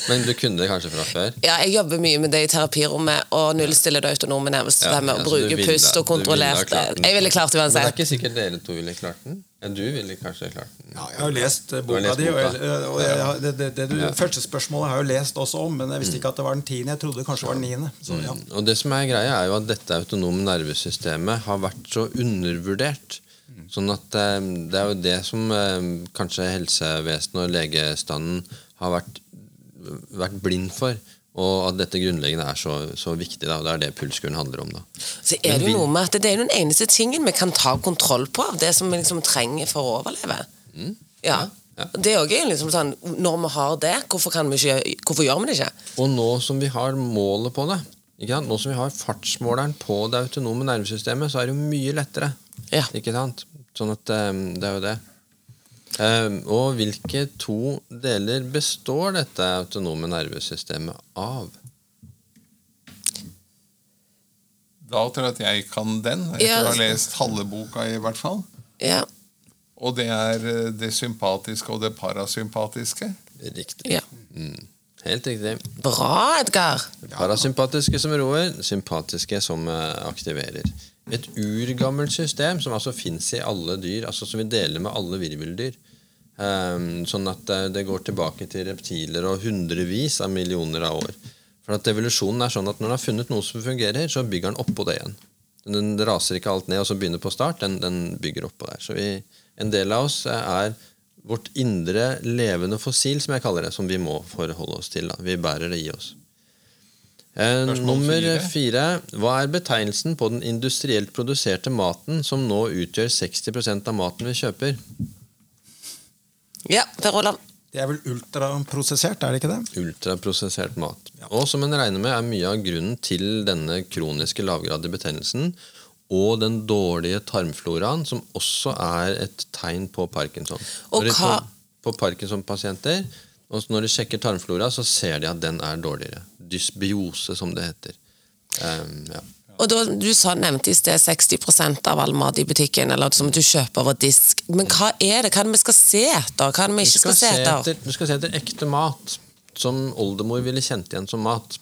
Men du kunne det kanskje fra før? Ja, jeg jobber mye med det i terapirommet. Og nullstille det autonome nervesystemet. Ja, og bruke pust og kontrollert det. Jeg ville klart det uansett. Men det er ikke sikkert dere to ville klart den? Ja, du ville kanskje klart den? Ja, jeg har lest boka di. Og, og jeg, det, det, det, det første spørsmålet har jeg jo lest også om, men jeg visste ikke at det var den tiende. Jeg trodde det kanskje var den niende. Så, ja. mm. Og det som er greia, er jo at dette autonome nervesystemet har vært så undervurdert. Sånn at eh, Det er jo det som eh, kanskje helsevesenet og legestanden har vært, vært blind for. Og at dette grunnleggende er så, så viktig. Da, og Det er det pulskuren handler om. da. Så er Det jo noe med at det er den eneste tingen vi kan ta kontroll på av det som vi liksom trenger for å overleve. Mm. Ja. ja. Det er også liksom sånn, Når vi har det, hvorfor, vi ikke, hvorfor, gjør vi det ikke? Og nå som vi har målet på det, nå som vi har fartsmåleren på det autonome nervesystemet, så er det jo mye lettere. Ja. Ikke sant? Sånn at um, det er jo det. Um, og hvilke to deler består dette autonome nervesystemet av? Da tror jeg at jeg kan den. Etter ja. å ha lest halve boka, i hvert fall. Ja. Og det er eh, det sympatiske og det parasympatiske. Riktig. Ja. Mm. Helt riktig. Bra, Edgar. Parasympatiske som roer, sympatiske som eh, aktiverer. Et urgammelt system som altså fins i alle dyr, altså som vi deler med alle virveldyr. Ehm, sånn at eh, det går tilbake til reptiler og hundrevis av millioner av år. For at evolusjonen er sånn at når den har funnet noe som fungerer, så bygger den oppå det igjen. Den raser ikke alt ned og så begynner på start, den, den bygger oppå der. Så vi, en del av oss eh, er vårt indre levende fossil, som jeg kaller det, som vi må forholde oss til. Da. Vi bærer det i oss. Eh, nummer fire. fire. Hva er betegnelsen på den industrielt produserte maten som nå utgjør 60% av maten vi kjøper? Ja, Per Olav. Det er vel ultraprosessert, er det ikke det? Ultraprosessert mat. Og som en regner med, er mye av grunnen til denne kroniske lavgradige betennelsen og den dårlige tarmfloraen, som også er et tegn på parkinson. Og Når de- hva- På, på Parkinson-pasienter, og når de sjekker tarmflora, så ser de at den er dårligere. Dysbiose, som det heter. Um, ja. Og da, Du sa, nevnte i sted 60% av all mat i butikken, eller som du kjøper over disk. Men hva er det Hva er det vi skal se etter? Hva er det vi ikke skal, skal se etter? du skal se etter ekte mat, som oldemor ville kjent igjen som mat.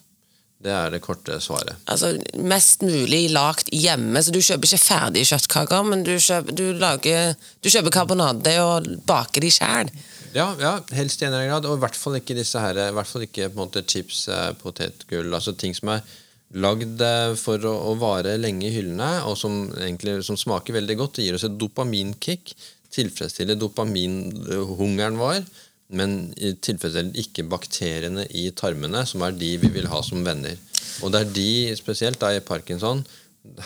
Det er det korte svaret. Altså, Mest mulig lagd hjemme. så Du kjøper ikke ferdige kjøttkaker, men du kjøper, du lager, du kjøper karbonade og baker de sjæl. Ja, ja, helst i en eller annen grad. Og i hvert fall ikke disse her, i hvert fall ikke på en måte chips, eh, potetgull, altså ting som er lagd eh, for å, å vare lenge i hyllene, og som, egentlig, som smaker veldig godt. Det gir oss et dopaminkick. Tilfredsstiller dopaminhungeren vår, men tilfredsstiller ikke bakteriene i tarmene, som er de vi vil ha som venner. Og det er de, spesielt da i parkinson,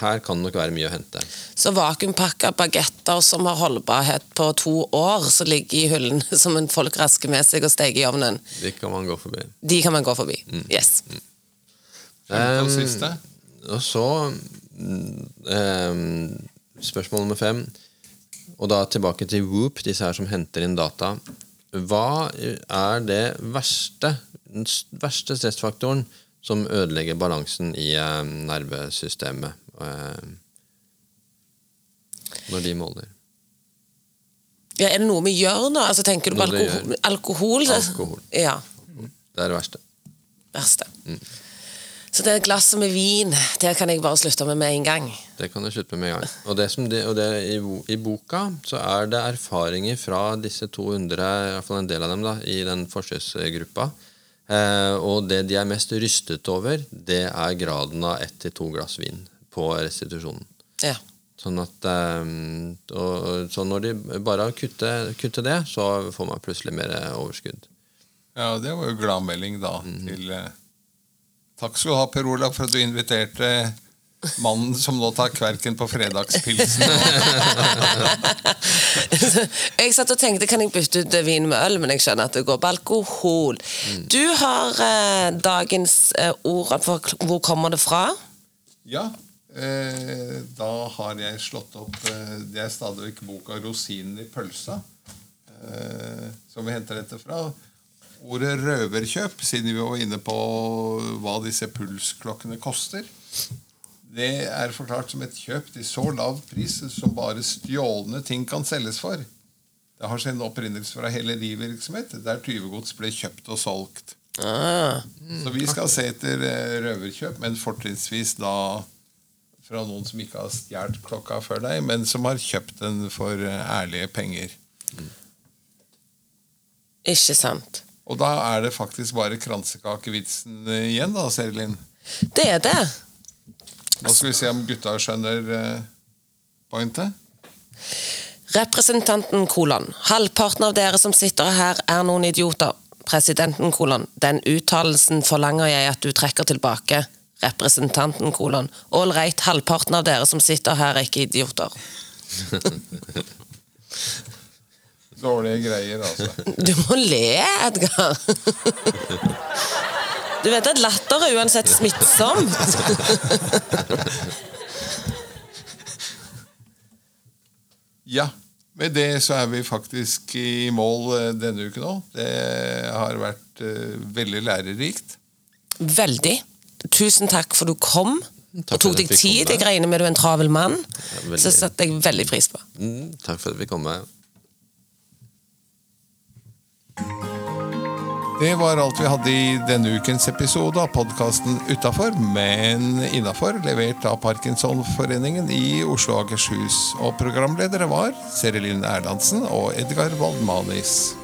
her kan det nok være mye å hente. Så vakuumpakka bagetter som har holdbarhet på to år, som ligger i hyllen <laughs> som en folk rasker med seg og steker i ovnen, De kan man gå forbi. de kan man gå forbi. Mm. Yes. Femte og Um, siste. Og så ehm, Spørsmål nummer fem. Og da tilbake til Whoop, disse her som henter inn data. Hva er det verste, den verste stressfaktoren som ødelegger balansen i eh, nervesystemet eh, når de måler? Ja, er det noe vi gjør nå? Altså, tenker du på alkohol? alkohol? Alkohol. Ja. Det er det verste. Verste. Mm. Så det glasset med vin, det kan jeg bare slutte med med en gang. Det kan du slutte med med en gang. Og, det som de, og det, i, I boka så er det erfaringer fra disse 200, i hvert fall en del av dem, da, i den forsøksgruppa. Eh, og det de er mest rystet over, det er graden av ett til to glass vin på restitusjonen. Ja. Sånn at eh, og, Så når de bare kutter kutter det, så får man plutselig mer overskudd. Ja, det var jo gladmelding da Mhm. til eh, Takk skal du ha, Per Olav, for at du inviterte mannen som nå tar kverken på fredagspilsen. <laughs> jeg satt og tenkte kan jeg bytte ut vin med øl, men jeg skjønner at det går på alkohol. Mm. Du har eh, dagens eh, ord Hvor kommer det fra? Ja, eh, da har jeg slått opp eh, Det er stadig vekk boka 'Rosinen i pølsa', eh, som vi henter dette fra. Ordet røverkjøp, siden vi var inne på hva disse pulsklokkene koster. Det er forklart som et kjøp til så lav pris som bare stjålne ting kan selges for. Det har sin opprinnelse fra helerivirksomhet, der tyvegods ble kjøpt og solgt. Ah, Så vi skal se etter eh, røverkjøp, men fortrinnsvis da fra noen som ikke har stjålet klokka før deg, men som har kjøpt den for eh, ærlige penger. ikke sant. Og da er det faktisk bare kransekakevitsen eh, igjen, da, Serilin. Det er det. Nå skal vi se om gutta skjønner eh, pointet. Representanten kolon. Halvparten av dere som sitter her, er noen idioter. Presidenten kolon. Den uttalelsen forlanger jeg at du trekker tilbake. Representanten kolon. Ålreit, halvparten av dere som sitter her, er ikke idioter. <laughs> Dårlige greier, altså. <laughs> Du må le, Edgar. Du vet at latter er uansett smittsomt. <laughs> Ja. Med det så er vi faktisk i mål eh, denne uken òg. Det har vært eh, veldig lærerikt. Veldig. Tusen takk for du kom. Takk og tok deg tid. Jeg regner med du er en travel mann. Ja, Så setter jeg veldig pris på. Mm, takk for at vi kom med. Det var alt vi hadde i denne ukens episode av podkasten Utafor, men innafor, levert av Parkinsonforeningen i Oslo og Akershus. Og programledere var Serilin Erlandsen og Edgar Waldmanis.